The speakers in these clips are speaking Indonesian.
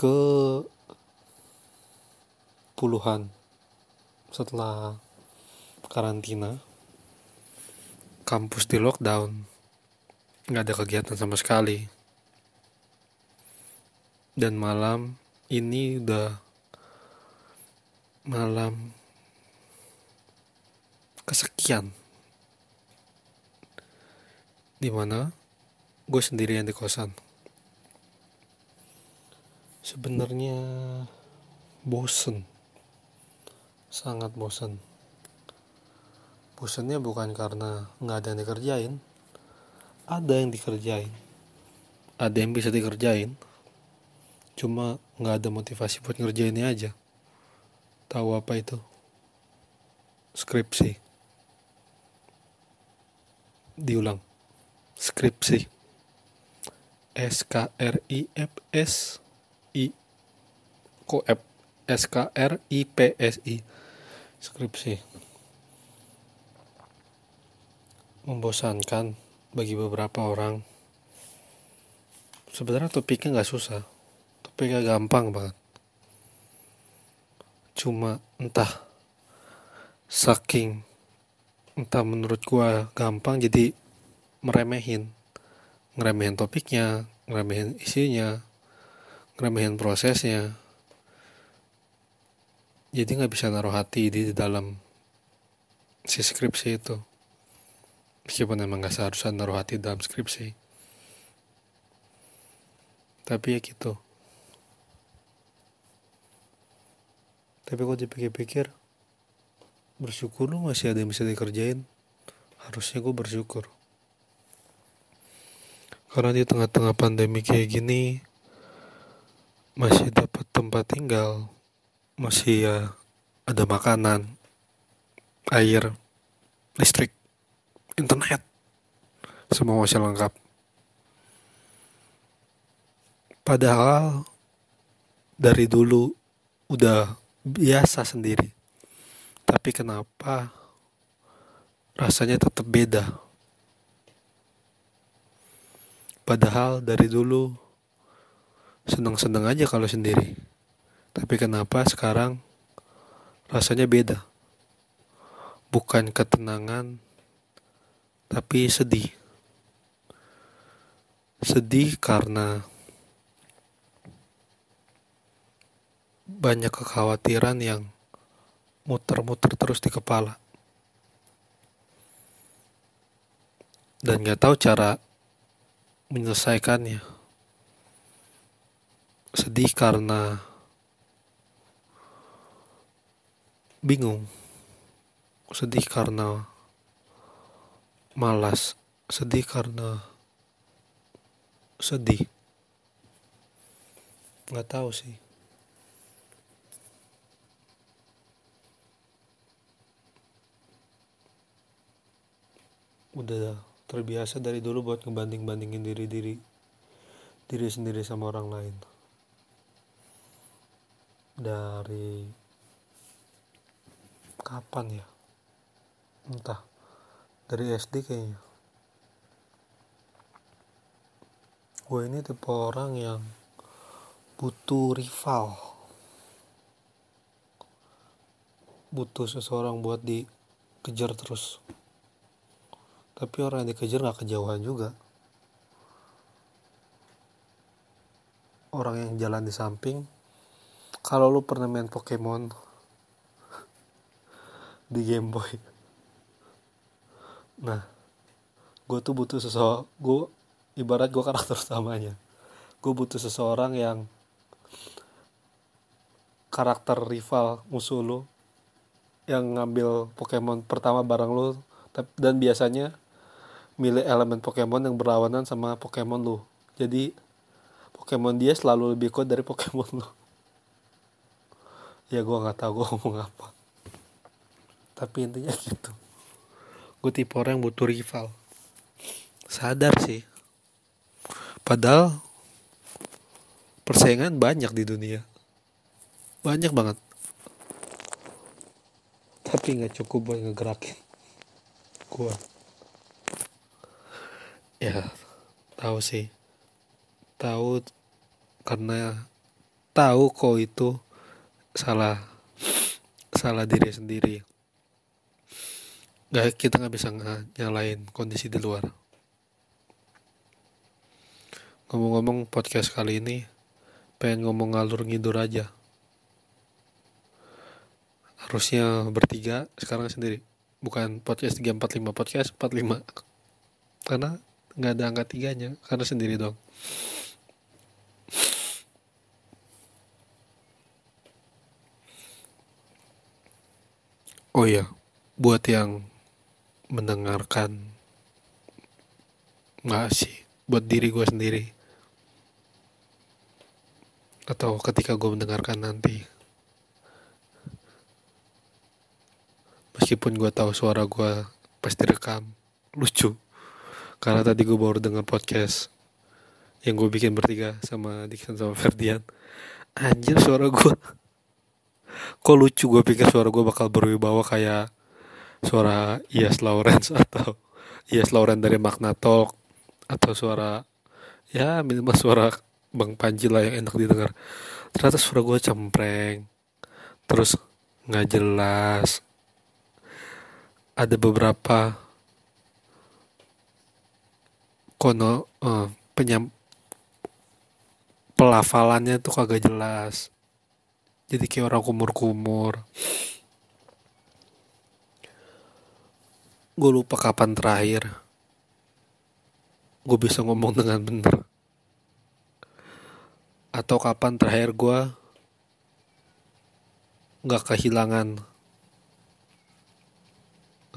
ke puluhan setelah karantina kampus di lockdown nggak ada kegiatan sama sekali. Dan malam ini udah malam kesekian. Di mana gue sendirian di kosan sebenarnya bosen. Sangat bosen. Bosennya bukan karena nggak ada yang dikerjain. Ada yang dikerjain. Ada yang bisa dikerjain. Cuma nggak ada motivasi buat ngerjainnya aja. Tahu apa itu? Skripsi. Diulang. Skripsi. S K R I F S I. Ko F S K R I P S I. Skripsi. Membosankan bagi beberapa orang. Sebenarnya topiknya nggak susah. Topiknya gampang banget. Cuma entah saking entah menurut gua gampang jadi meremehin. Ngeremehin topiknya ngeremehin isinya ngeremehin prosesnya. Jadi nggak bisa naruh hati di dalam si skripsi itu. Meskipun emang nggak seharusnya naruh hati dalam skripsi. Tapi ya gitu. Tapi kok dipikir-pikir bersyukur lu masih ada yang bisa dikerjain. Harusnya gue bersyukur. Karena di tengah-tengah pandemi kayak gini masih dapat tempat tinggal masih ya ada makanan air listrik internet semua masih lengkap. Padahal dari dulu udah biasa sendiri. Tapi kenapa rasanya tetap beda? Padahal dari dulu seneng-seneng aja kalau sendiri. Tapi kenapa sekarang rasanya beda? Bukan ketenangan, tapi sedih. Sedih karena banyak kekhawatiran yang muter-muter terus di kepala. Dan gak tahu cara menyelesaikannya. Sedih karena bingung. Sedih karena malas. Sedih karena sedih. Nggak tahu sih. Udah terbiasa dari dulu buat ngebanding-bandingin diri diri diri sendiri sama orang lain dari kapan ya? Entah. Dari SD kayaknya. Gue ini tipe orang yang butuh rival. Butuh seseorang buat dikejar terus. Tapi orang yang dikejar gak kejauhan juga. Orang yang jalan di samping kalau lu pernah main Pokemon di Game Boy. Nah gue tuh butuh seseorang gue ibarat gue karakter utamanya. Gue butuh seseorang yang karakter rival musuh lu yang ngambil Pokemon pertama bareng lu dan biasanya milih elemen Pokemon yang berlawanan sama Pokemon lu. Jadi Pokemon dia selalu lebih kuat dari Pokemon lu ya gue nggak tahu gue ngomong apa. Tapi intinya gitu. Gue tipe orang yang butuh rival. Sadar sih. Padahal persaingan banyak di dunia. Banyak banget. Tapi nggak cukup buat ngegerakin gue ya tahu sih. Tahu karena tahu kok itu salah salah diri sendiri. Nggak kita nggak bisa nyalain kondisi di luar. Ngomong-ngomong podcast kali ini pengen ngomong ngalur ngidur aja. Harusnya bertiga sekarang sendiri. Bukan podcast 345 podcast 45 karena nggak ada angka tiganya karena sendiri dong oh iya buat yang mendengarkan nggak sih buat diri gue sendiri. Atau ketika gue mendengarkan nanti. Meskipun gue tahu suara gue pasti rekam lucu. Karena tadi gue baru dengar podcast yang gue bikin bertiga sama Dixon sama Ferdian. Anjir suara gue kok lucu gue pikir suara gue bakal berwibawa kayak suara Ias Lawrence atau Ias Lawrence dari Magna Talk atau suara ya minimal suara Bang Panji lah yang enak didengar. Ternyata suara gue cempreng terus nggak jelas. Ada beberapa kono uh, penyam pelafalannya tuh kagak jelas jadi kayak orang kumur-kumur. Gue lupa kapan terakhir. Gue bisa ngomong dengan bener. Atau kapan terakhir gue nggak kehilangan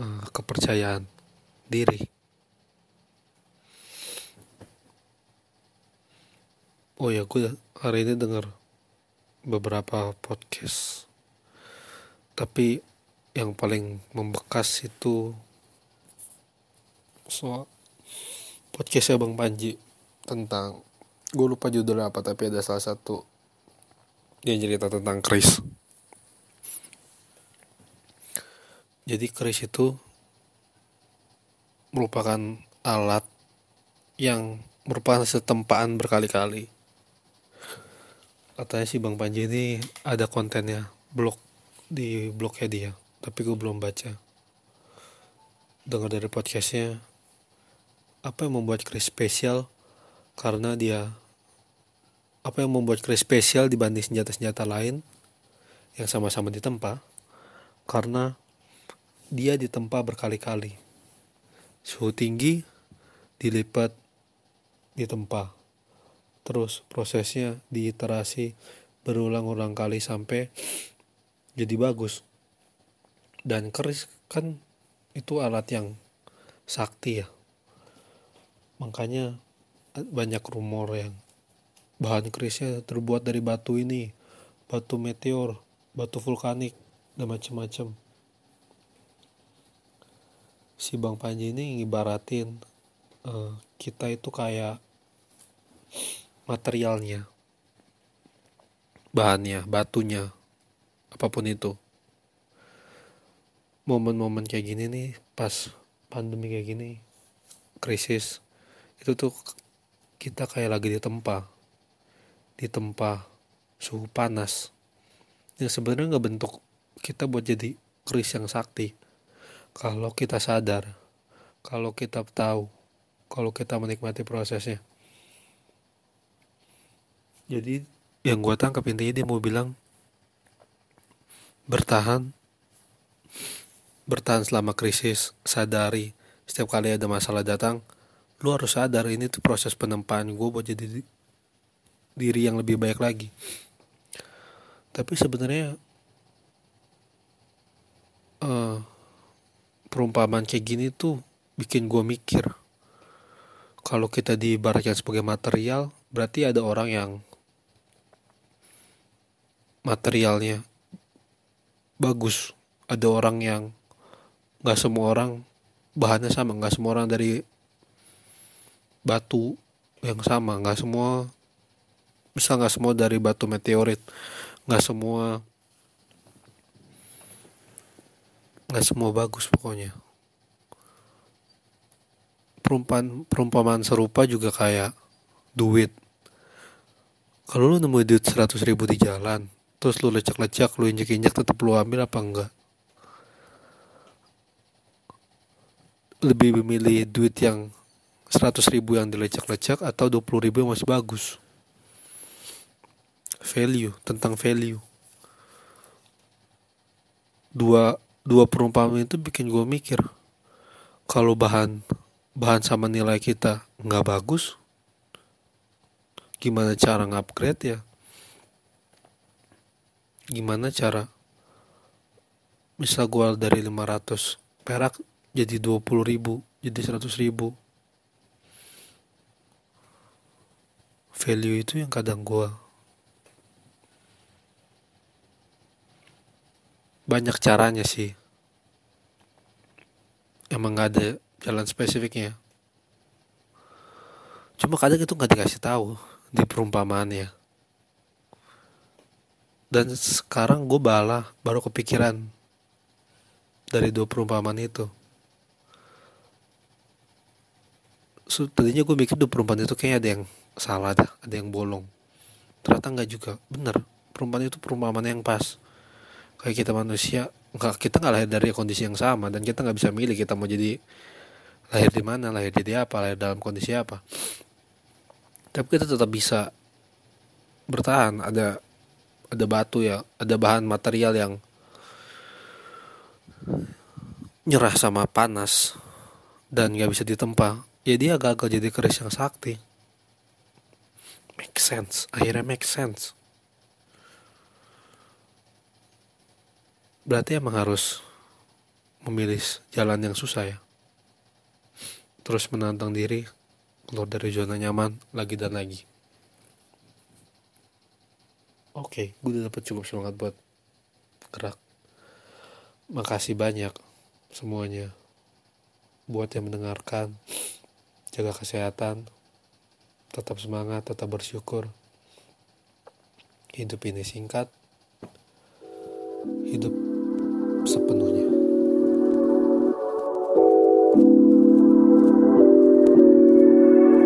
uh, kepercayaan diri. Oh ya gue hari ini denger beberapa podcast. Tapi yang paling membekas itu soal podcastnya Bang Panji tentang gue lupa judulnya apa tapi ada salah satu dia cerita tentang Chris. Jadi Chris itu merupakan alat yang merupakan setempaan berkali-kali katanya sih Bang Panji ini ada kontennya blog di blognya dia tapi gue belum baca. Dengar dari podcastnya apa yang membuat Chris spesial? Karena dia apa yang membuat Chris spesial dibanding senjata-senjata lain yang sama-sama ditempa? Karena dia ditempa berkali-kali. Suhu tinggi dilipat ditempa terus prosesnya diiterasi berulang-ulang kali sampai jadi bagus. Dan keris kan itu alat yang sakti ya. Makanya banyak rumor yang bahan kerisnya terbuat dari batu ini. Batu meteor batu vulkanik dan macam-macam si bang Panji ini ngibaratin uh, kita itu kayak materialnya bahannya batunya apa pun itu. Momen-momen kayak gini nih pas pandemi kayak gini krisis itu tuh kita kayak lagi ditempa ditempa suhu panas. Yang sebenarnya nggak bentuk kita buat jadi keris yang sakti. Kalau kita sadar kalau kita tahu kalau kita menikmati prosesnya jadi yang gue tangkap intinya dia mau bilang bertahan. Bertahan selama krisis. Sadari setiap kali ada masalah datang lu harus sadar ini tuh proses penempaan gue buat jadi diri yang lebih baik lagi. Tapi sebenarnya uh, perumpamaan kayak gini tuh bikin gue mikir kalau kita diibaratkan sebagai material berarti ada orang yang materialnya. Bagus. Ada orang yang nggak semua orang bahannya sama. Nggak semua orang dari batu yang sama. Nggak semua bisa nggak semua dari batu meteorit. Nggak semua nggak semua bagus pokoknya. Perumpamaan perumpamaan serupa juga kayak duit. Kalau lu nemu duit 100 ribu di jalan terus lu lecak-lecak lu injek-injek tetap lu ambil apa enggak? Lebih memilih duit yang 100 ribu yang dilecak-lecak atau 20 ribu yang masih bagus? Value tentang value. Dua dua perumpamaan itu bikin gue mikir kalau bahan bahan sama nilai kita nggak bagus gimana cara ngupgrade ya gimana cara misal gue dari 500 perak jadi 20 ribu jadi 100 ribu. Value itu yang kadang gue banyak caranya sih. Emang gak ada jalan spesifiknya. Cuma kadang itu nggak dikasih tahu di perumpamaannya dan sekarang gue bala baru kepikiran dari dua perumpamaan itu. So, tadinya gue mikir dua perumpamaan itu kayaknya ada yang salah ada ada yang bolong. Ternyata nggak juga. Bener perumpamaan itu perumpamaan yang pas. Kayak kita manusia nggak kita nggak lahir dari kondisi yang sama dan kita nggak bisa milih kita mau jadi lahir di mana lahir jadi apa lahir dalam kondisi apa. Tapi kita tetap bisa bertahan. Ada ada batu ya ada bahan material yang nyerah sama panas dan nggak bisa ditempa. Ya dia gagal jadi keris yang sakti. Make sense. Akhirnya make sense. Berarti emang harus memilih jalan yang susah ya? Terus menantang diri keluar dari zona nyaman lagi dan lagi oke okay, gue udah dapet cukup semangat buat gerak. Makasih banyak semuanya buat yang mendengarkan. Jaga kesehatan tetap semangat tetap bersyukur. Hidup ini singkat hidup sepenuhnya